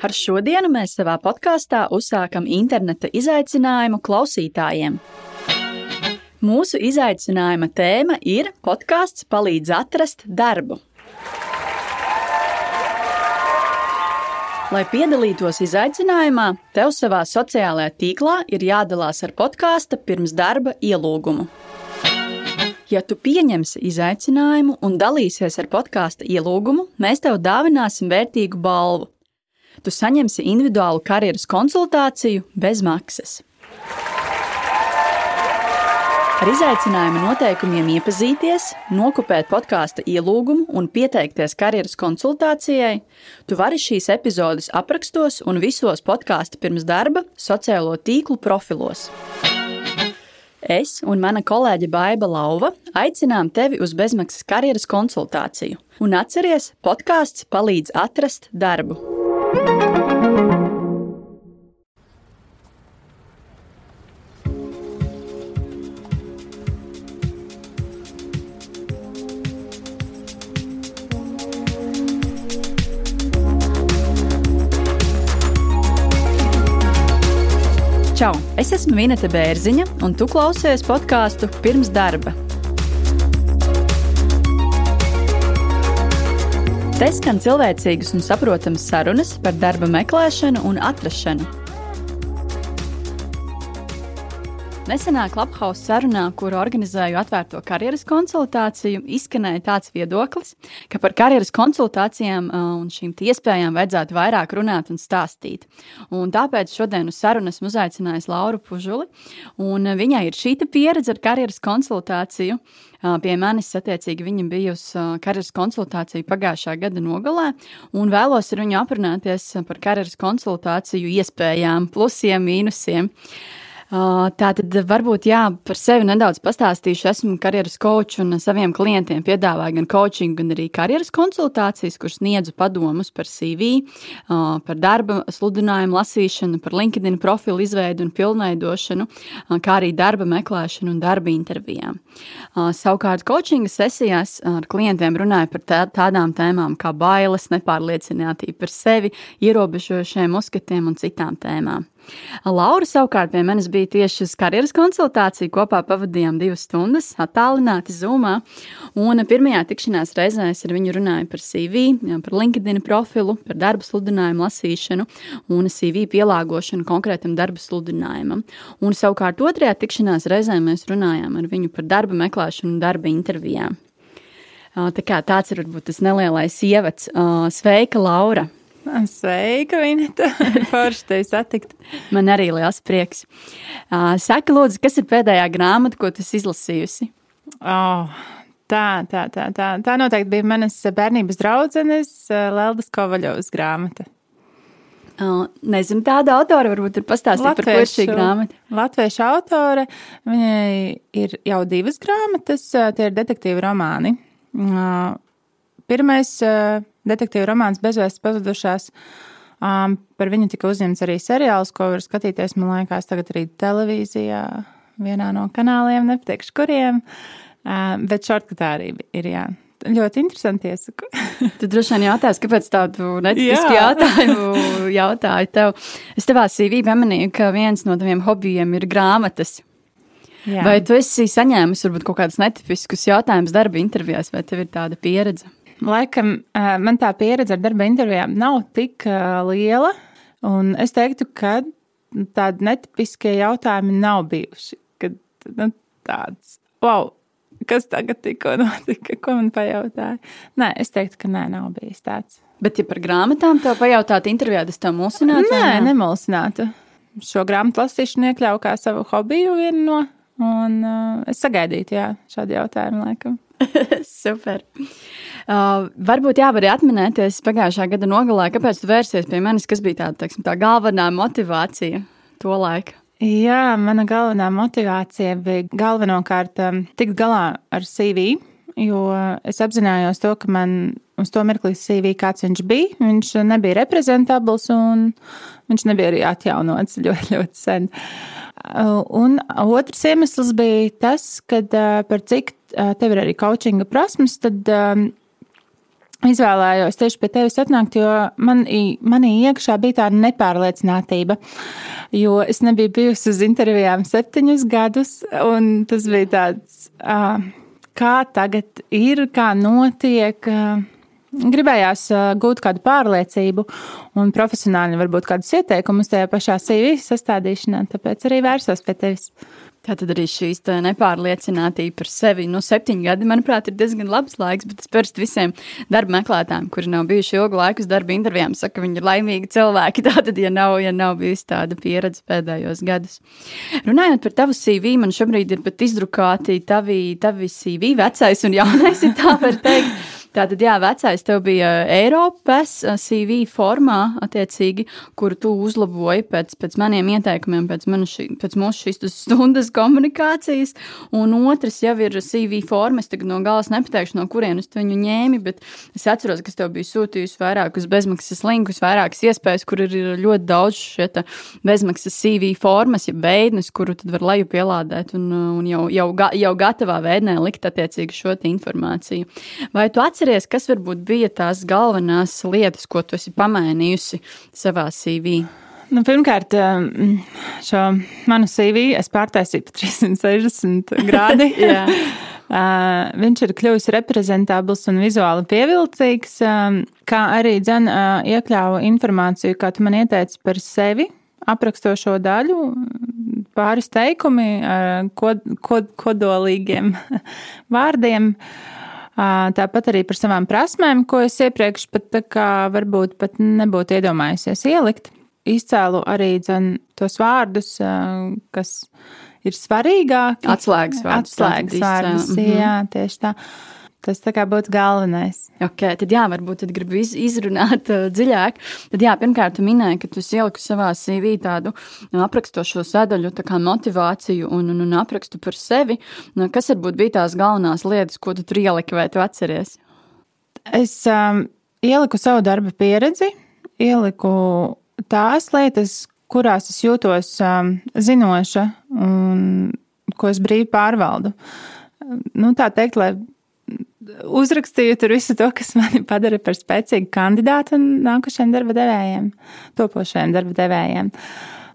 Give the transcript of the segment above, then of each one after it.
Ar šodienu mēs savā podkāstā uzsākam interneta izaicinājumu klausītājiem. Mūsu izaicinājuma tēma ir podkāsts palīdz atrast darbu. Lai piedalītos izaicinājumā, tev savā sociālajā tīklā ir jādalās ar podkāstu pirms darba ielūgumu. Ja tu pieņemsi izaicinājumu un dalīsies ar podkāstu ielūgumu, mēs tev dāvināsim vērtīgu balvu tu saņemsi individuālu karjeras konsultāciju bez maksas. Ar izaicinājuma noteikumiem iepazīties, nokopēt podkāstu ielūgumu un pieteikties karjeras konsultācijai, tu vari šīs epizodes aprakstos un visos podkāstu pirms darba sociālo tīklu profilos. Es un mana kolēģe Baiva Lauva aicinām tevi uz bezmaksas karjeras konsultāciju. Un atceries, podkāsts palīdz atrast darbu. Čau! Es esmu Vineta Bērziņa, un tu klausies podkāstu pirms darba. Te skan cilvēcīgas un saprotamas sarunas par darba meklēšanu un atrašanu. Nesenā Clubhouse sarunā, kuru organizēju atvērto karjeras konsultāciju, izskanēja tāds viedoklis, ka par karjeras konsultācijām uh, un šīm iespējām vajadzētu vairāk runāt un stāstīt. Un tāpēc šodien uz sarunu esmu uzaicinājis Lauru Pužuli, un viņai ir šī pieredze ar karjeras konsultāciju. Pie manis, attiecīgi, viņa bija uz karjeras konsultāciju pagājušā gada nogalē, un vēlos ar viņu aprunāties par karjeras konsultāciju iespējām, plusiem, mīnusiem. Uh, Tātad varbūt jā, par sevi nedaudz pastāstīšu. Esmu karjeras kočs un saviem klientiem piedāvāju gan coaching, gan arī karjeras konsultācijas, kuras sniedzu padomus par CV, par darba sludinājumu lasīšanu, par LinkedIn profilu izveidu un pilnveidošanu, kā arī darba meklēšanu un darba intervijām. Savukārt, coachinga sesijās ar klientiem runāju par tā, tādām tēmām kā bailes, nepārliecinātība par sevi, ierobežošiem uzskatiem un citām tēmām. Laura savukārt pie manis bija tieši uz karjeras konsultāciju. Kopā pavadījām divas stundas, attālināti zumā. Un pirmajā tikšanās reizē es ar viņu runāju par CV, par LinkedIn profilu, par darba sludinājumu lasīšanu un CV pielāgošanu konkrētam darba sludinājumam. Un savukārt otrajā tikšanās reizē mēs runājām ar viņu par darba meklēšanu un darba intervijām. Tā kā tāds ir varbūt tas nelielais ievads. Sveika, Laura! Sveika, Vineta! Forši tevi satikt. Man arī liels prieks. Saka, lūdzu, kas ir pēdējā grāmata, ko tu izlasījusi? Oh, tā, tā, tā, tā. Tā noteikti bija manas bērnības draudzenes Leldas Kovaļovas grāmata. Uh, nezinu, tāda autora varbūt ir pastāstīta par ko ir šī grāmata. Latviešu autore, viņai ir jau divas grāmatas, tie ir detektīvi romāni. Pirmais detektīvu romāns Bezvēsts pazudušās. Um, par viņu tika uzņemts arī seriāls, ko var skatīties, man liekas, tagad arī televīzijā, vienā no kanāliem, nepateikšu kuriem. Um, bet šortkatā arī ir, jā. Ļoti interesanti iesaku. tu droši vien jautās, kāpēc tādu netipisku Jā. jautājumu jautāju tev. Es tevā CV pamanīju, ka viens no taviem hobijiem ir grāmatas. Jā. Vai tu esi saņēmis varbūt kaut kādus netipiskus jautājumus darba intervijās, vai tev ir tāda pieredze? Laikam man tā pieredze ar darba intervijām nav tik liela, un es teiktu, ka tādi netipiskie jautājumi nav bijuši. Kad, nu, tāds, wow, kas tagad tikko notika, ko man pajautāja? Nē, es teiktu, ka nē, nav bijis tāds. Bet, ja par grāmatām tev pajautātu intervijā, tas tev mulsinātu? Nē, nemulsinātu. Šo grāmatu lasīšanu iekļauju kā savu hobiju vienu no, un uh, es sagaidītu, jā, šādu jautājumu laikam. Super. Uh, varbūt jā, var atminēties pagājušā gada nogalē, kāpēc tu vērsies pie manis, kas bija tā, teiksim, tā galvenā motivācija to laiku. Jā, mana galvenā motivācija bija galvenokārt um, tikt galā ar CV, jo es apzinājos to, ka man uz to mirkli CV kāds viņš bija. Viņš nebija reprezentabls un viņš nebija arī atjaunots ļoti, ļoti sen. Un otrs iemesls bija tas, ka uh, par cik uh, tev ir arī coachinga prasmes, tad um, izvēlējos tieši pie tevis atnākt, jo man, manī iekšā bija tāda nepārliecinātība. Jo es nebiju bijusi uz intervijām septiņus gadus, un tas bija tāds, kā tagad ir, kā notiek. Gribējās gūt kādu pārliecību un profesionāli varbūt kādus ieteikumus tajā pašā CV sastādīšanā, tāpēc arī vērsos pie tevis. Tā tad arī šīs nepārliecinātība par sevi. Nu, septiņi gadi, manuprāt, ir diezgan labs laiks, bet es parasti visiem darba meklētājiem, kuri nav bijuši ilgu laiku uz darba intervijām, saku, ka viņi ir laimīgi cilvēki. Tātad, ja nav, ja nav bijusi tāda pieredze pēdējos gados. Runājot par tavu CV, man šobrīd ir pat izdrukāti tavi, tavi CV, vecais un jaunais, ja tā var teikt. Tātad, jā, vecais tev bija Eiropas CV formā, attiecīgi, kuru tu uzlaboji pēc, pēc maniem ieteikumiem, pēc, ši, pēc mūsu šīs stundas komunikācijas. Un otrs jau ir CV forma. Es tagad no galas nepateikšu, no kurienes tu viņu ņēmi, bet es atceros, ka tev bija sūtījusi vairākus bezmaksas linkus, vairākas iespējas, kur ir ļoti daudz šie bezmaksas CV formas, ja veidnes, kuru tad var leju pielādēt un, un jau, jau, jau gatavā veidnē likt attiecīgi šo informāciju. Vai tu atceries? Atceries, kas varbūt bija tās galvenās lietas, ko tu esi pamainījusi savā CV? Nu, pirmkārt, um, šo manu CV es pārtaisīju pa 360 grādi. Uh, viņš ir kļuvis reprezentabls un vizuāli pievilcīgs, um, kā arī dzen, uh, iekļāva informāciju, kā tu man ieteici par sevi, aprakstošo daļu, pāris teikumi ar kod, kod, kodolīgiem vārdiem. Uh, Tāpat arī par savām prasmēm, ko es iepriekš pat tā kā varbūt pat nebūtu iedomājusies ielikt. Izcēlu arī dzen, tos vārdus, kas ir svarīgāki. Atslēgas vārdus. Atslēgas vārdus, jā, tieši tā. Tas tā kā būtu galvenais. Okay, tad, jā, varbūt tad gribu iz, izrunāt uh, dziļāk. Tad, jā, pirmkārt, tu minēji, ka tu ieliku savā CV tādu nu, aprakstošo sadaļu, tā kā motivāciju un, un, un aprakstu par sevi. Nu, kas varbūt bija tās galvenās lietas, ko tu tur ieliki, vai tu atceries? Es um, ieliku savu darba pieredzi, ieliku tās lietas, kurās es jūtos um, zinoša un ko es brīvi pārvaldu. Nu, tā teikt, lai uzrakstīju tur visu to, kas mani padara par spēcīgu kandidātu nākošajiem darba devējiem, topošajiem darba devējiem.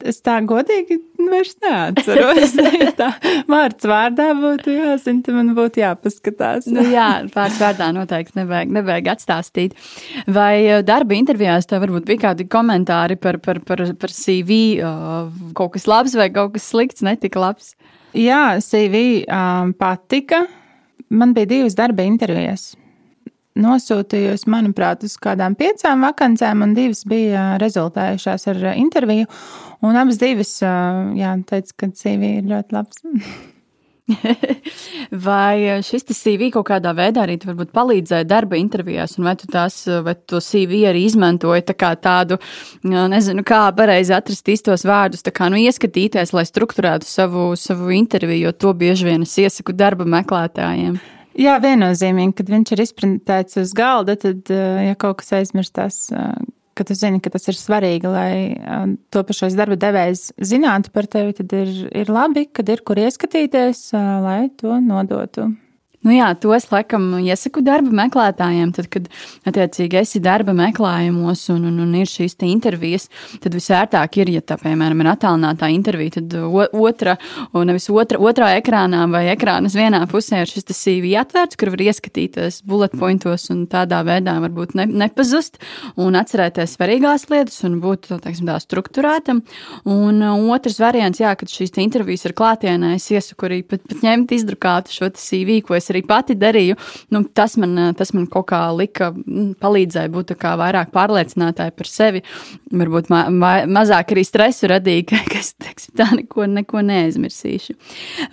Es tā godīgi vairs neatceros. tā vārds vārdā būtu jāzina, tad man būtu jāpaskatās. nu, jā, vārds vārdā noteikti nevajag, nevajag atstāstīt. Vai eh, darba intervijās tev varbūt bija kādi komentāri par, par, par, par CV, kaut kas labs vai kaut kas slikts, netika labs? Jā, CV um, patika man bija divas darba intervijas. Nosūtījos, manuprāt, uz kādām piecām vakancēm, un divas bija rezultējušās ar interviju. Un abas divas, jā, teica, ka CV ir ļoti labs. vai šis CV kaut kādā veidā arī palīdzēja darba intervijās, un vai tu tās, vai to CV arī izmantoji tā kā tādu, nezinu, kā pareizi atrast īstos vārdus, tā kā nu ieskatīties, lai strukturētu savu, savu interviju, jo to bieži vien es iesaku darba meklētājiem. Jā, viennozīmīgi, kad viņš ir izprintēts uz galda, tad, ja kaut kas aizmirstās, ka tu zini, ka tas ir svarīgi, lai to pašais darba devējs zinātu par tevi, tad ir, ir labi, kad ir kur ieskatīties, lai to nodotu Nu jā, to es laikam iesaku darba meklētājiem. Tad, kad attiecīgi esi darba meklējumos un, un, un ir šīs intervijas, tad visērtāk ir, ja tā, piemēram, ir attālinātā intervija, tad otra, nevis otra, otrā ekrānā vai ekrānas vienā pusē ir šis CV atvērts, kur var ieskatīties bullet pointos un tādā veidā varbūt ne, nepazust un atcerēties svarīgās lietas un būt, teiksim, tā strukturētam. Un otrs variants, jā, kad šīs intervijas ir klātienē, es iesaku arī pat, pat ņemt izdrukātu šo CV, ko es arī pati darīju, nu, tas, man, tas man kaut kā lika, mm, palīdzēja būt vairāk pārliecinātāji par sevi. Varbūt ma ma mazāk arī stresu radīja, ka es teiksim, tā neko, neko neaizmirsīšu.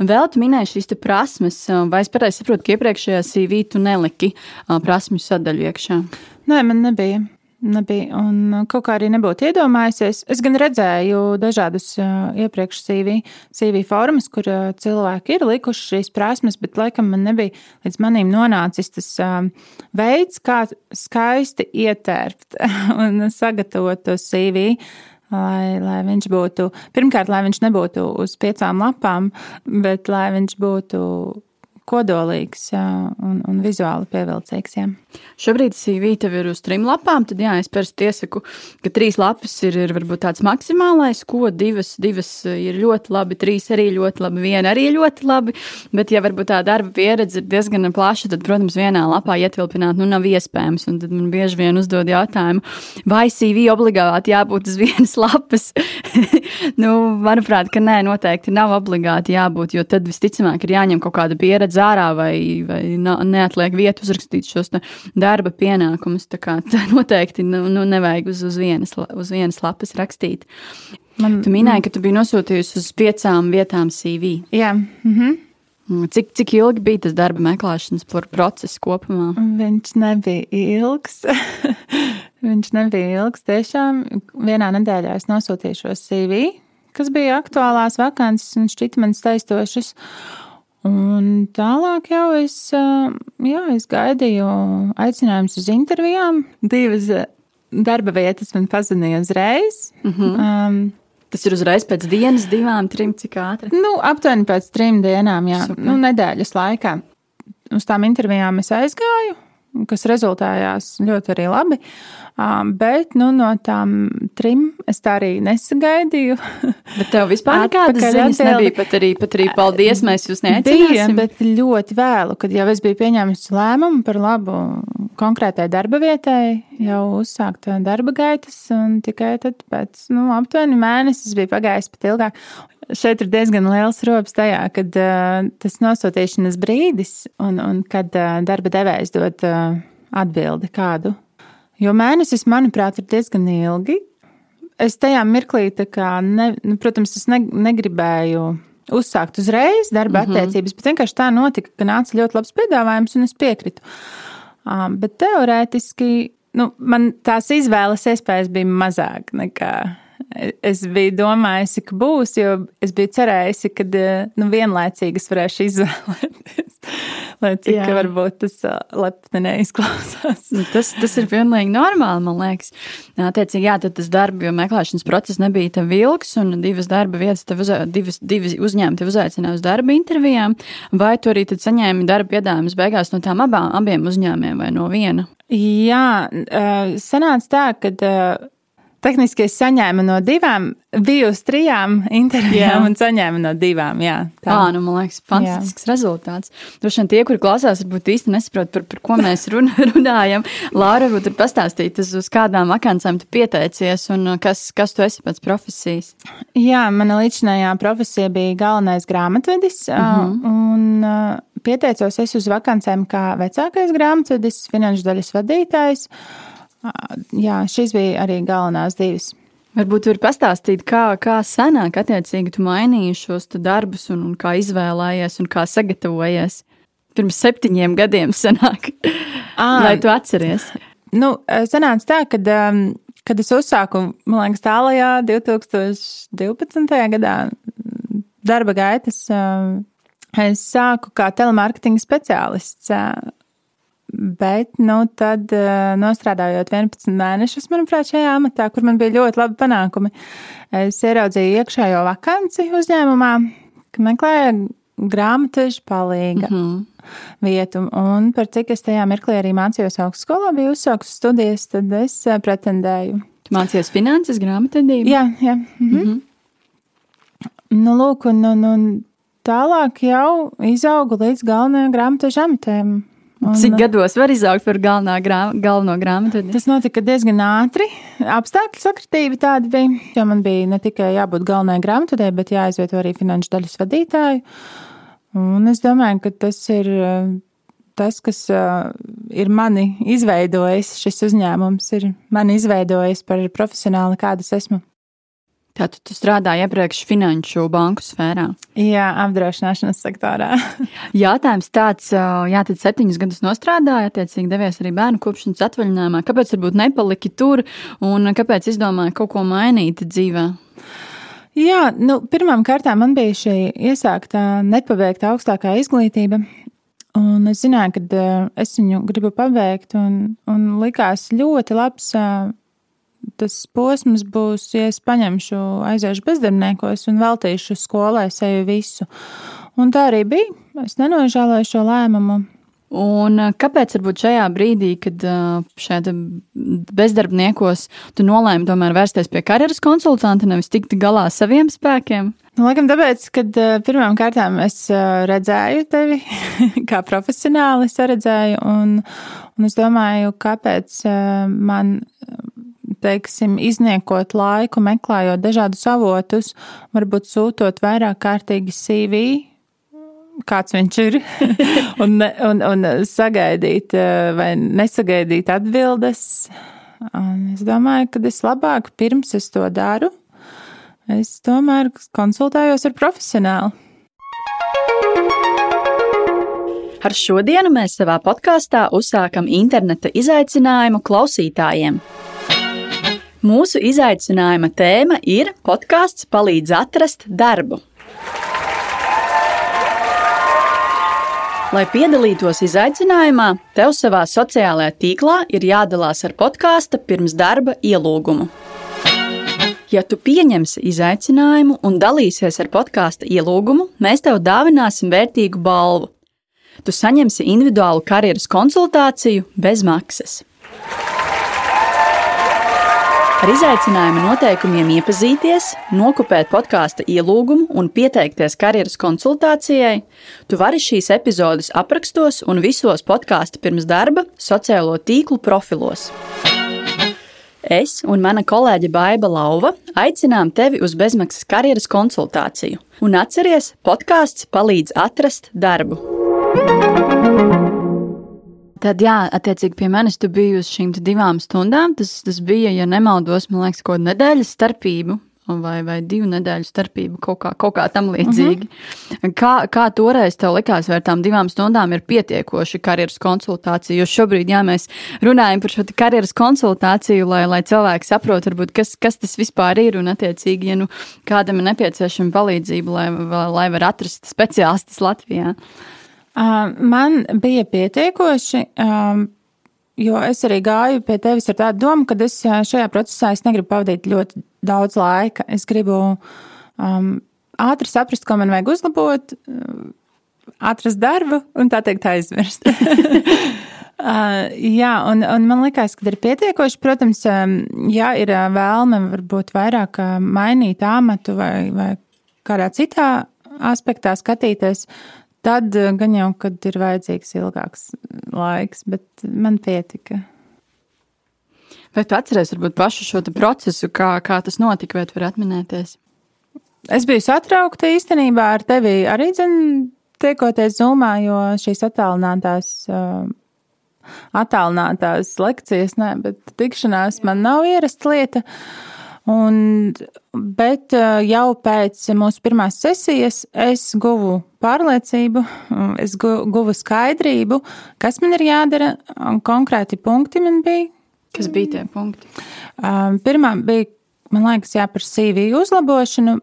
Vēl tu minēji šīs prasmes, vai es pareizi saprotu, ka iepriekšējā CV tu neliki prasmju sadaļu iekšā? Nē, man nebija nebija. Un kaut kā arī nebūtu iedomājusies. Es gan redzēju dažādus iepriekš CV, CV formas, kur cilvēki ir likuši šīs prasmes, bet laikam man nebija līdz manim nonācis tas veids, kā skaisti ietērpt un sagatavot to CV. Lai, lai viņš būtu, pirmkārt, lai viņš nebūtu uz piecām lapām, bet lai viņš būtu kodolīgs un, un vizuāli pievilcīgs. Jā. Šobrīd CV tev ir uz trim lapām. Tad, jā, es parasti iesaku, ka trīs lapas ir, ir varbūt tāds maksimālais, ko divas, divas ir ļoti labi, trīs arī ļoti labi, viena arī ļoti labi. Bet, ja varbūt tā darba pieredze ir diezgan plaša, tad, protams, vienā lapā ietilpināt nu, nav iespējams. Un tad man bieži vien uzdod jautājumu, vai CV obligāti jābūt uz vienas lapas. nu, manuprāt, ka nē, noteikti nav obligāti jābūt, jo tad visticamāk ir jāņem kaut kāda pieredze ārā vai, vai neatliek vietu uzrakstīt šos darba pienākumus. Tā kā tā noteikti nu, nu, nevajag uz, uz, vienas, uz vienas lapas rakstīt. Man, tu minēji, ka tu biji nosūtījusi uz piecām vietām CV. Jā. Mhm. Cik, cik ilgi bija tas darba meklēšanas process kopumā? Viņš nebija ilgs. Viņš nebija ilgs. Tiešām vienā nedēļā es nosūtīju šo CV, kas bija aktuālās vakances un šķita man steistošas. Un tālāk jau es, jā, es gaidīju aicinājumus uz intervijām. Divas darba vietas man pazudīja uzreiz. Mm -hmm. um, Tas ir uzreiz pēc dienas, divām, trim, cik ātri? Nu, aptuveni pēc trim dienām, jā, Super. nu, nedēļas laikā. Uz tām intervijām es aizgāju, kas rezultējās ļoti arī labi. Bet nu, no tām trim es tā arī nesagaidīju. Bet tev vispār nekādas ziņas atbildi. nebija. Pat arī, pat arī paldies, mēs jūs Bija, neaicināsim. bet ļoti vēlu, kad jau es biju pieņēmusi lēmumu par labu konkrētai darba vietai, jau uzsākt darba gaitas, un tikai tad pēc nu, aptuveni mēnesis bija pagājis pat ilgāk. Šeit ir diezgan liels rops tajā, kad uh, tas nosūtīšanas brīdis un, un kad uh, darba devējs dod uh, atbildi kādu Jo mēnesis, manuprāt, ir diezgan ilgi. Es tajā mirklī, ne, nu, protams, es ne, negribēju uzsākt uzreiz darba mm -hmm. attiecības, bet vienkārši tā notika, ka nāca ļoti labs piedāvājums un es piekritu. Um, bet teorētiski nu, man tās izvēles iespējas bija mazāk nekā es biju domājusi, ka būs, jo es biju cerējusi, ka nu, vienlaicīgi es varēšu izvēlēties lai cik jā. varbūt tas lepni neizklausās. Nu, tas, tas ir pilnīgi normāli, man liekas. Attiecīgi, jā, tad tas darba meklēšanas process nebija tev ilgs, un divas darba vietas, tev uz, divas, divas uzņēmumi tev uzaicināja uz darba intervijām, vai tu arī tad saņēmi darba piedāvājumus beigās no tām abām, abiem uzņēmumiem vai no viena? Jā, sanāca tā, ka Tehniski es saņēmu no divām, biju uz trijām intervijām jā. un saņēmu no divām. Jā, tā à, nu, man liekas, fantastisks jā. rezultāts. Droši vien tie, kuri klausās, varbūt īsti nesaprot, par, par ko mēs run, runājam. Lāra, varbūt ir pastāstīt, uz kādām vakancēm tu pieteicies un kas, kas tu esi pēc profesijas? Jā, mana līdzinājā profesija bija galvenais grāmatvedis. Uh mhm. -huh. un, Pieteicos es uz vakancēm kā vecākais grāmatvedis, finanšu daļas vadītājs. Uh, jā, šīs bija arī galvenās divas. Varbūt jūs pastāstīt, kā, kā senāk attiecīgi tu mainīji šos darbus un, un kā izvēlējies un kā sagatavojies. Pirms septiņiem gadiem senāk, à, lai tu atceries. Nu, sanāca tā, kad, um, kad es uzsāku, man liekas, tālajā 2012. gadā darba gaitas, um, es sāku kā telemarketinga speciālists Bet, nu, tad, eh, nostrādājot 11 mēnešus, manuprāt, šajā amatā, kur man bija ļoti labi panākumi, es ieraudzīju iekšējo vakanci uzņēmumā, ka meklēju grāmatu palīga mm -hmm. vietu. Un par cik es tajā mirklī arī mācījos augstskolā, biju uzsākusi studijas, tad es eh, pretendēju. Tu mācījies finanses grāmatvedību? Jā, jā. Mm -hmm. Mm -hmm. Nu, lūk, un, un, un tālāk jau izaugu līdz galvenajam grāmatu amatēm. Un, Cik gados var izaugt par grām, galveno grāmatu? Tas notika diezgan ātri. Apstākļu sakritība tāda bija. Jo man bija ne tikai jābūt galvenajai grāmatvedē, bet jāizvieto arī finanšu daļas vadītāju. Un es domāju, ka tas ir tas, kas ir mani izveidojis, šis uzņēmums ir mani izveidojis par profesionāli, kādas esmu. Tātad tu strādāji iepriekš finanšu banku sfērā? Jā, apdrošināšanas sektorā. Jātājums tāds, jā, tad septiņus gadus nostrādāji, attiecīgi devies arī bērnu kopšanas atvaļinājumā. Kāpēc varbūt nepaliki tur un kāpēc izdomāji kaut ko mainīt dzīvē? Jā, nu, pirmām kārtām man bija šī iesākta nepabeigta augstākā izglītība. Un es zināju, ka es viņu gribu pabeigt, un, un likās ļoti labs tas posms būs, ja es paņemšu, aiziešu bezdarbniekos un veltīšu skolai sevi visu. Un tā arī bija. Es nenožēloju šo lēmumu. Un kāpēc varbūt šajā brīdī, kad šeit bezdarbniekos tu nolēmi tomēr vērsties pie karjeras konsultanta, nevis tikt galā ar saviem spēkiem? Nu, laikam tāpēc, ka pirmām kārtām es redzēju tevi kā profesionāli, es redzēju, un, un es domāju, kāpēc man teiksim, izniekot laiku, meklējot dažādus avotus, varbūt sūtot vairāk kārtīgi CV, kāds viņš ir, un, un, un sagaidīt vai nesagaidīt atbildes. Un es domāju, ka es labāk pirms es to daru, es tomēr konsultējos ar profesionāli. Ar šodienu mēs savā podkāstā uzsākam interneta izaicinājumu klausītājiem. Mūsu izaicinājuma tēma ir podkāsts palīdz atrast darbu. Lai piedalītos izaicinājumā, tev savā sociālajā tīklā ir jādalās ar podkāstu pirms darba ielūgumu. Ja tu pieņemsi izaicinājumu un dalīsies ar podkāstu ielūgumu, mēs tev dāvināsim vērtīgu balvu. Tu saņemsi individuālu karjeras konsultāciju bez maksas. Ar izaicinājuma noteikumiem iepazīties, nokopēt podkāstu ielūgumu un pieteikties karjeras konsultācijai, tu vari šīs epizodes aprakstos un visos podkāstu pirms darba sociālo tīklu profilos. Es un mana kolēģe Baiva Lauva aicinām tevi uz bezmaksas karjeras konsultāciju. Un atceries, podkāsts palīdz atrast darbu. Tad, jā, attiecīgi pie manis tu biji uz šīm divām stundām. Tas, tas bija, ja nemaldos, man liekas, kaut kāda nedēļas starpība. Vai, vai divu nedēļu starpība, kaut kā, kaut kā tam līdzīgi. Uh -huh. kā, kā toreiz tev likās, vai tām divām stundām ir pietiekoši karjeras konsultācija? Jo šobrīd, jā, mēs runājam par šo karjeras konsultāciju, lai, lai cilvēki saprotu, varbūt, kas, kas tas vispār ir. Un, attiecīgi, ja nu, kādam ir nepieciešama palīdzība, lai, lai var atrast speciālistus Latvijā. Man bija pietiekoši, jo es arī gāju pie tevis ar tādu domu, ka es šajā procesā es negribu pavadīt ļoti daudz laika. Es gribu um, ātri saprast, ko man vajag uzlabot, atrast darbu un tā teikt aizmirst. Uh, jā, un, un man liekas, ka ir pietiekoši. Protams, ja ir vēlme varbūt vairāk mainīt amatu vai, vai kādā citā aspektā skatīties, Tad eh, gan jau, kad ir vajadzīgs ilgāks laiks, bet man pietika. Vai tu atceries varbūt pašu šo procesu, kā, kā tas notika, vai tu vari atminēties? Es biju satraukta īstenībā ar tevi arī, zin, tiekoties zumā, jo šīs attālinātās, uh, attālinātās lekcijas, ne, bet tikšanās man nav ierasta lieta. Uh, Un, bet jau pēc mūsu pirmās sesijas es guvu pārliecību, es guvu skaidrību, kas man ir jādara, konkrēti punkti man bija. Kas bija tie punkti? Pirmā bija, man liekas, jā, par CV uzlabošanu,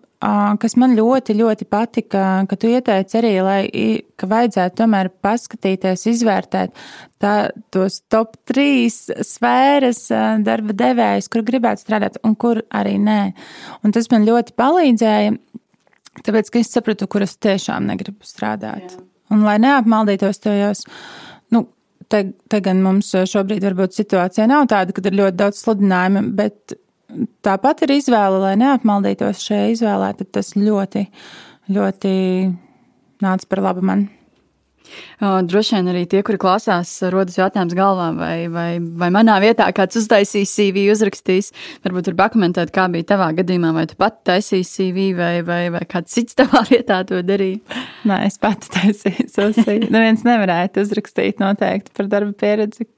kas man ļoti, ļoti patika, ka tu ieteici arī, lai, ka vajadzētu tomēr paskatīties, izvērtēt tā, tos top trīs sfēras darba devējus, kur gribētu strādāt un kur arī nē. Un tas man ļoti palīdzēja, tāpēc, ka es sapratu, kur es tiešām negribu strādāt. Jā. Un lai neapmaldītos tajos, nu, te, te gan mums šobrīd varbūt situācija nav tāda, kad ir ļoti daudz sludinājumu, bet tāpat ir izvēle, lai neapmaldītos šajā izvēlē, tad tas ļoti, ļoti nāca par labu man. Droši vien arī tie, kuri klausās, rodas jautājums galvā, vai, vai, vai manā vietā kāds uztaisīs CV, uzrakstīs. Varbūt tur pakomentēt, kā bija tavā gadījumā, vai tu pati taisīji CV, vai, vai, vai kāds cits tavā vietā to darīja. Nē, es pati taisīju CV. Neviens nevarētu uzrakstīt noteikti par darba pieredzi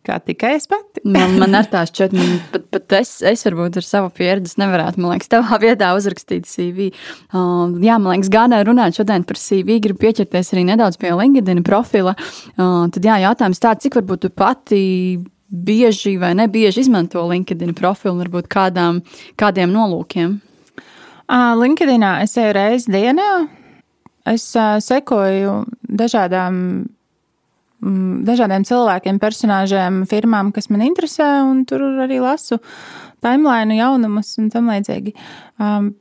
Kā tikai es pati. man, man ar tās šķiet, pat, pat es, es varbūt ar savu pieredzi nevarētu, man liekas, tavā vietā uzrakstīt CV. Uh, jā, man liekas, gādā runāt šodien par CV, gribu pieķerties arī nedaudz pie LinkedIn profila. Uh, tad jā, jautājums tāds, cik varbūt tu pati bieži vai nebieži izmanto LinkedIn profilu un varbūt kādām, kādiem nolūkiem? Uh, LinkedInā es eju reizi dienā. Es uh, sekoju dažādām dažādiem cilvēkiem, personāžiem, firmām, kas man interesē, un tur arī lasu timeline, jaunumus un tam līdzīgi. Um,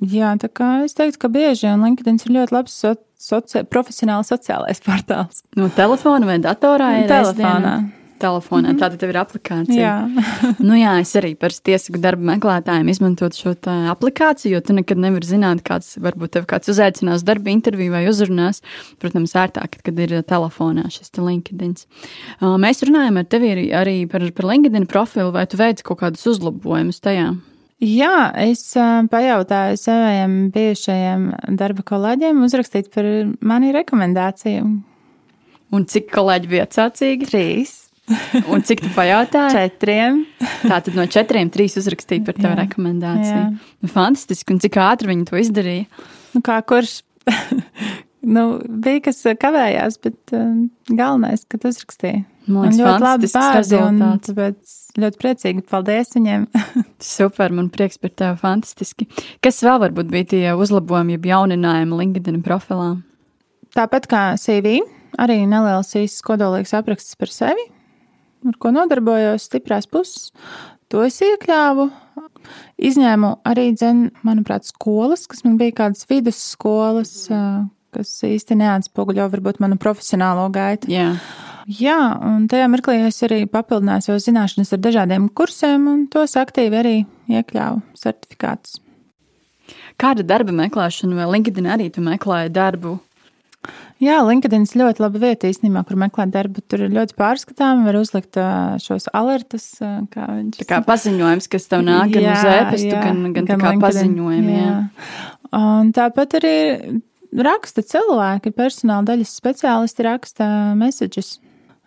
Jā, tā kā es teiktu, ka bieži un LinkedIn ir ļoti labs so, soci, profesionāls sociālais portāls. No telefona vai datorā? Telefonā. aizdiena? Telefonā. Mm -hmm. Tātad tev ir aplikācija. Jā. nu, jā, es arī par tiesisku darbu meklētājiem izmantotu šo aplikāciju, jo tu nekad nevari zināt, kāds varbūt tev kāds uzaicinās darba interviju vai uzrunās. Protams, ērtāk, kad ir telefonā šis te LinkedIn. Mēs runājam ar tevi arī, par, par LinkedIn profilu, vai tu veici kaut kādus uzlabojumus tajā? Jā, es pajautāju saviem bijušajiem darba kolēģiem uzrakstīt par mani rekomendāciju. Un cik kolēģi bija atsācīgi? Trīs, Un cik tu pajautāji? četriem. Tātad no četriem trīs uzrakstīja par tavu Jā. rekomendāciju. Jā. Nu, fantastiski, un cik ātri viņi to izdarīja. Nu, kā kurš? nu, bija kas kavējās, bet uh, galvenais, ka tu uzrakstīji. Man liekas, ļoti labi tāpēc ļoti priecīgi. Paldies viņiem! Super, man prieks par tevi. Fantastiski. Kas vēl varbūt bija tie uzlabojumi, jeb jauninājumi LinkedIn profilā? Tāpat kā CV, arī neliels īsts kodolīgs apraksts par sevi, ar ko nodarbojos, stiprās puses. To es iekļāvu. Izņēmu arī, dzen, manuprāt, skolas, kas man bija kādas vidusskolas, kas īsti neatspoguļo varbūt manu profesionālo gaitu. Jā. Jā, un tajā mirklī es arī papildināju savas zināšanas ar dažādiem kursiem, un tos aktīvi arī iekļāvu certifikātus. Kāda darba meklēšana vai LinkedIn arī tu meklēji darbu? Jā, LinkedIn ir ļoti laba vieta īstenībā, kur meklēt darbu. Tur ir ļoti pārskatāmi, var uzlikt šos alertus, kā viņš Tā kā paziņojums, kas tev nāk gan uz e-pastu, gan, gan, gan kā LinkedIn, paziņojumi. Jā. Jā. Un tāpat arī raksta cilvēki, personāla daļas speciālisti raksta messages.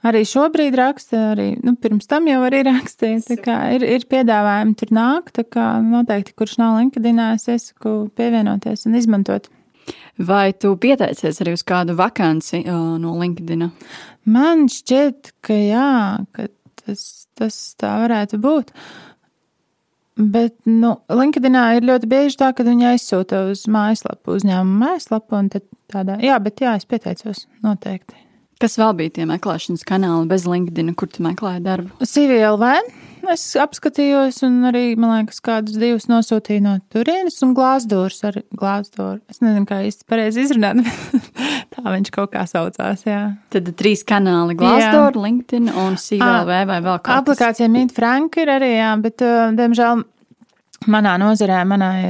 Arī šobrīd raksta, arī nu, pirms tam jau arī rakstīja. Ir, ir piedāvājumi tur nāk, tā kā noteikti, kurš nav LinkedIn, es iesaku pievienoties un izmantot. Vai tu pieteicies arī uz kādu vakanci no LinkedIn? Man šķiet, ka jā, ka tas, tas tā varētu būt. Bet, nu, LinkedInā ir ļoti bieži tā, ka viņi aizsūta uz mājaslapu, uzņēmuma mājaslapu, un tādā, jā, bet jā, es pieteicos noteikti. Kas vēl bija tie meklēšanas kanāli bez LinkedIn, kur tu meklēji darbu? CVLV es apskatījos, un arī, man liekas, kādus divus nosūtīju no turienes, un glāzdūrs ar glāzdūru. Es nezinu, kā īsti pareizi izrunāt, bet tā viņš kaut kā saucās, jā. Tad trīs kanāli - Glassdoor, LinkedIn un CVLV vai vēl kas. Aplikācija Meet Frank ir arī, jā, bet, uh, diemžēl, manā nozarē, manai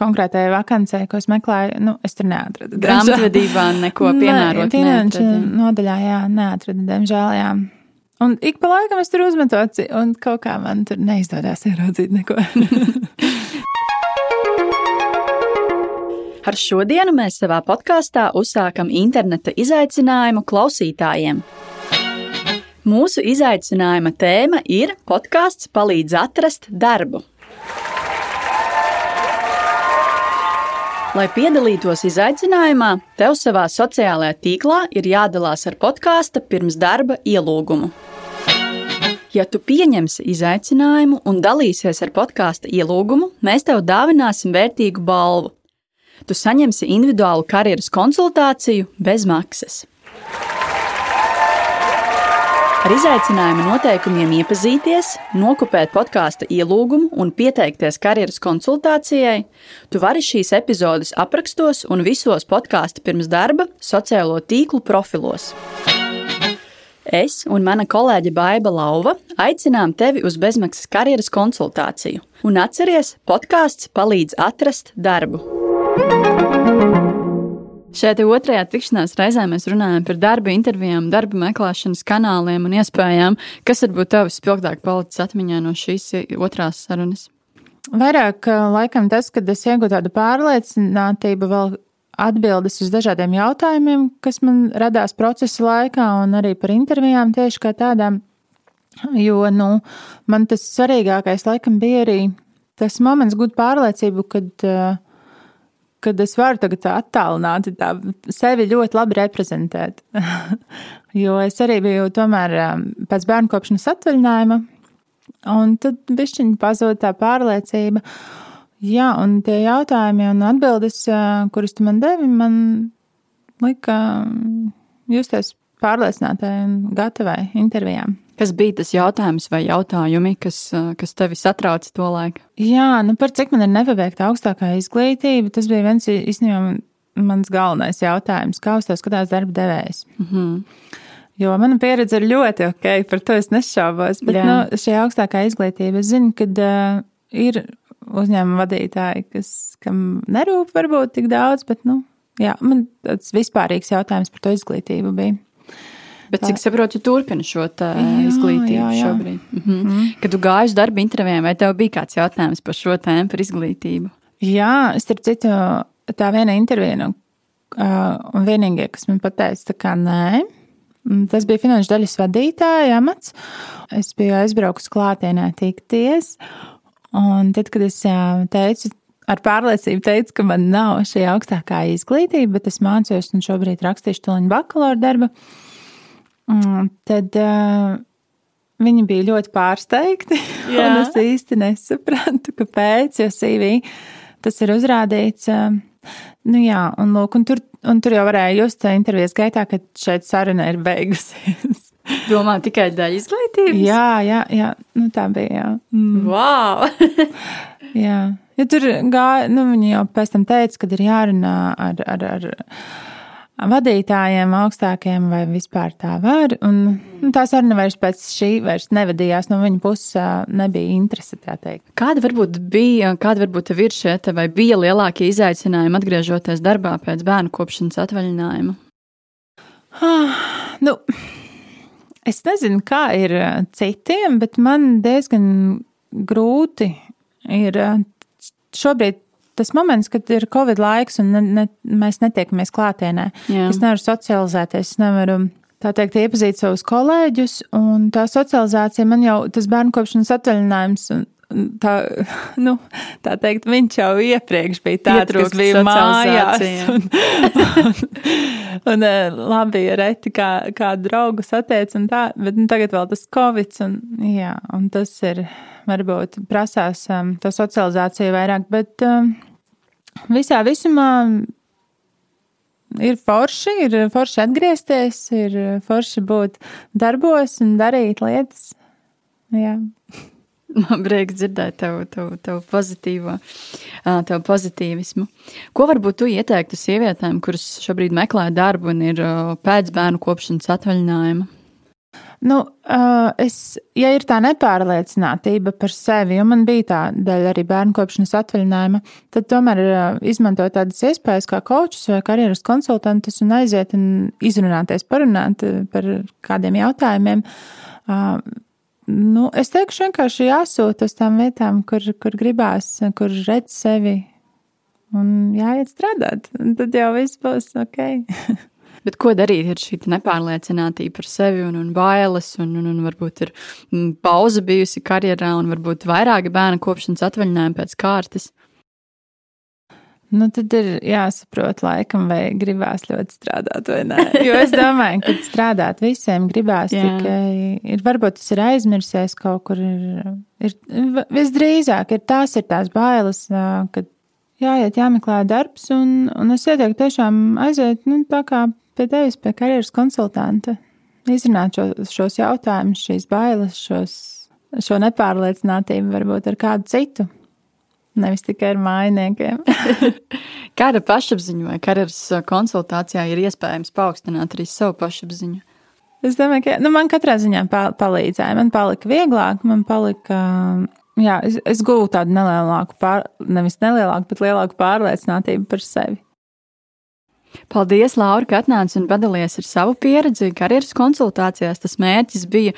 konkrētajai vakancei, ko es meklēju, nu, es tur neatradu. Grāmatvedībā neko piemērot. Finanšu nodaļā, jā, neatradu, diemžēl, jā. Un ik pa laikam es tur uzmetu un kaut kā man tur neizdodas ieraudzīt neko. Ar šodienu mēs savā podkāstā uzsākam interneta izaicinājumu klausītājiem. Mūsu izaicinājuma tēma ir podkāsts palīdz atrast darbu. Lai piedalītos izaicinājumā, tev savā sociālajā tīklā ir jādalās ar podkāstu pirms darba ielūgumu. Ja tu pieņemsi izaicinājumu un dalīsies ar podkāstu ielūgumu, mēs tev dāvināsim vērtīgu balvu. Tu saņemsi individuālu karjeras konsultāciju bez maksas. Ar izaicinājuma noteikumiem iepazīties, nokopēt podkāstu ielūgumu un pieteikties karjeras konsultācijai, tu vari šīs epizodes aprakstos un visos podkāstu pirms darba sociālo tīklu profilos. Es un mana kolēģe Baiva Lauva aicinām tevi uz bezmaksas karjeras konsultāciju. Un atceries, podkāsts palīdz atrast darbu. Šajā otrajā tikšanās reizē mēs runājam par darba intervijām, darba meklēšanas kanāliem un iespējām, kas varbūt tev spilgtāk palicis atmiņā no šīs otrās sarunas. Vairāk ā, laikam tas, kad es iegūtu tādu pārliecinātību, vēl atbildes uz dažādiem jautājumiem, kas man radās procesa laikā, un arī par intervijām tieši kā tādām. Jo nu, man tas svarīgākais laikam bija arī tas moments, gūt pārliecību, kad, ā, kad es varu tagad tā attālināti tā sevi ļoti labi reprezentēt. jo es arī biju tomēr ā, pēc bērnu kopšanas atvaļinājuma, un tad bišķiņi pazūd tā pārliecība. Jā, un tie jautājumi un atbildes, ā, kuras tu man devi, man lika ā, justies pārliecinātai un gatavai intervijām. Kas bija tas jautājums vai jautājumi, kas, kas tevi satrauca to laiku? Jā, nu par cik man ir nepabeigta augstākā izglītība, tas bija viens īstenībā mans galvenais jautājums. Kā uz to skatās darba devējs? Mm -hmm. Jo mana pieredze ir ļoti ok, par to es nešaubos. Bet Jā. nu, šī augstākā izglītība, es zinu, ka uh, ir uzņēmuma vadītāji, kas, kam nerūp varbūt tik daudz, bet nu, jā, man tāds vispārīgs jautājums par to izglītību bija. Bet, cik saprotu, turpini šo izglītību jā, jā. šobrīd. Mhm. Mm. Kad tu gāji uz darba intervijām, vai tev bija kāds jautājums par šo tēmu, par izglītību? Jā, starp citu, tā viena intervija, nu, un vienīgie, kas man pateica, tā kā nē, Mm, tas bija finanšu daļas vadītāja amats. Es biju aizbraukusi klātienē tikties. Un tad, kad es teicu, ar pārliecību teicu, ka man nav šī augstākā izglītība, bet es mācos un šobrīd rakstīšu tuliņu bakalaura darbu, tad uh, viņi bija ļoti pārsteigti. es īsti nesapratu, kāpēc, jo CV tas ir uzrādīts. Uh, nu jā, un, lūk, un tur Un tur jau varēja just intervijas gaitā, ka šeit saruna ir beigusies. Domā tikai daļa izglītības? Jā, jā, jā. Nu, tā bija. Jā. Mm. Wow! jā. Ja tur gāja, nu, viņi jau pēc tam teica, ka ir jārunā ar, ar, ar vadītājiem augstākiem, vai vispār tā var. Un, nu, tā saruna vairs pēc šī vairs nevadījās, no viņa puses nebija interese. Kāda varbūt bija, kāda varbūt ir šie, vai bija lielākie izaicinājumi atgriežoties darbā pēc bērnu kopšanas atvaļinājuma? Ah, nu, es nezinu, kā ir citiem, bet man diezgan grūti ir šobrīd tas moments, kad ir Covid laiks un ne, ne, mēs netiekamies klātienē. Jā. Es nevaru socializēties, es nevaru tā teikt, iepazīt savus kolēģus, un tā socializācija man jau tas bērnu kopšanas atvaļinājums. Tā, nu, tā teikt, viņš jau iepriekš bija tāds, kas bija mājās. Un, un, un, eh, labi, ja reti kā, kā draugu satiec un tā, bet nu, tagad vēl tas covid, un, jā, un tas ir, varbūt prasās um, to socializāciju vairāk, bet um, visā visumā ir forši, ir forši atgriezties, ir forši būt darbos un darīt lietas. Jā. Man prieks dzirdēt tavu, tavu, tavu pozitīvo, tavu pozitīvismu. Ko varbūt tu ieteiktu sievietēm, kuras šobrīd meklē darbu un ir pēc bērnu kopšanas atvaļinājuma? Nu, es, ja ir tā nepārliecinātība par sevi, jo man bija tā daļa arī bērnu kopšanas atvaļinājuma, tad tomēr izmantot tādas iespējas kā kočus vai karjeras konsultantus un aiziet un izrunāties, parunāt par kādiem jautājumiem. Nu, es teikšu, vienkārši jāsūta uz tām vietām, kur, kur gribās, kur redz sevi un jāiet strādāt. Tad jau viss būs ok. Bet ko darīt? Ir šī nepārliecinātība par sevi un, un bailes, un, un, un varbūt ir mm, pauze bijusi karjerā, un varbūt vairāki bērnu kopšanas atvaļinājumi pēc kārtas. Nu, tad ir jāsaprot, laikam, vai gribās ļoti strādāt, vai nē. Jo es domāju, ka strādāt visiem gribās Jā. tikai. Ir, varbūt tas ir aizmirsies kaut kur. Ir, ir, visdrīzāk ir tās ir tās bailes, kad jāiet, jāmeklē darbs, un, un es ieteiktu tiešām aiziet, nu, tā kā pie tevis, pie karjeras konsultanta, izrunāt šo, šos jautājumus, šīs bailes, šos, šo nepārliecinātību varbūt ar kādu citu. Nevis tikai ar mājiniekiem. Kāda pašapziņa vai karjeras konsultācijā ir iespējams paaugstināt arī savu pašapziņu? Es domāju, ka nu, man katrā ziņā palīdzēja. Man palika vieglāk, man palika. Jā, es, es gūstu tādu nelielāku, pār, nevis nelielāku, bet lielāku pārliecinātību par sevi. Paldies, Laura, ka atnāci un padalījies ar savu pieredzi karjeras konsultācijās. Tas mērķis bija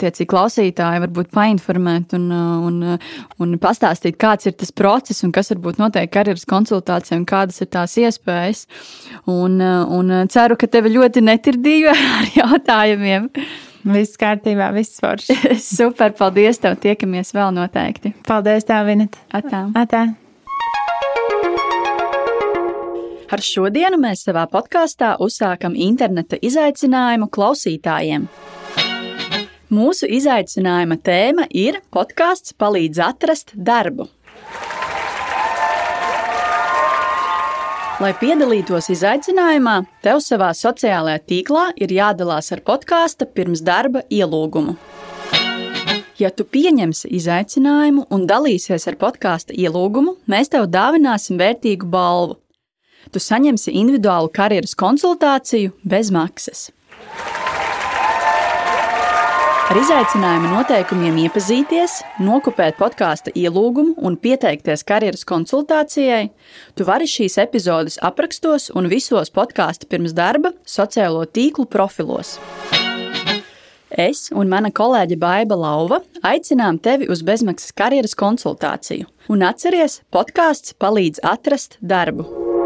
tiecīgi klausītāji varbūt painformēt un, un, un pastāstīt, kāds ir tas process un kas varbūt notiek karjeras konsultācijā un kādas ir tās iespējas. Un, un ceru, ka tevi ļoti netirdīju ar jautājumiem. Viss kārtībā, viss forši. Super, paldies tev, tiekamies vēl noteikti. Paldies tev, Vineta. Atā. Atā. Ar šodienu mēs savā podkāstā uzsākam interneta izaicinājumu klausītājiem. Mūsu izaicinājuma tēma ir podkāsts palīdz atrast darbu. Lai piedalītos izaicinājumā, tev savā sociālajā tīklā ir jādalās ar podkāstu pirms darba ielūgumu. Ja tu pieņemsi izaicinājumu un dalīsies ar podkāstu ielūgumu, mēs tev dāvināsim vērtīgu balvu. Tu saņemsi individuālu karjeras konsultāciju bez maksas. Ar izaicinājumu noteikumiem iepazīties, nokopēt podkāstu ielūgumu un pieteikties karjeras konsultācijai, tu vari šīs epizodes aprakstos un visos podkāstu pirms darba sociālo tīklu profilos. Es un mana kolēģe Baiva Lauva aicinām tevi uz bezmaksas karjeras konsultāciju. Un atceries, podkāsts palīdz atrast darbu.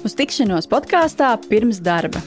Uz tikšanos podkāstā pirms darba!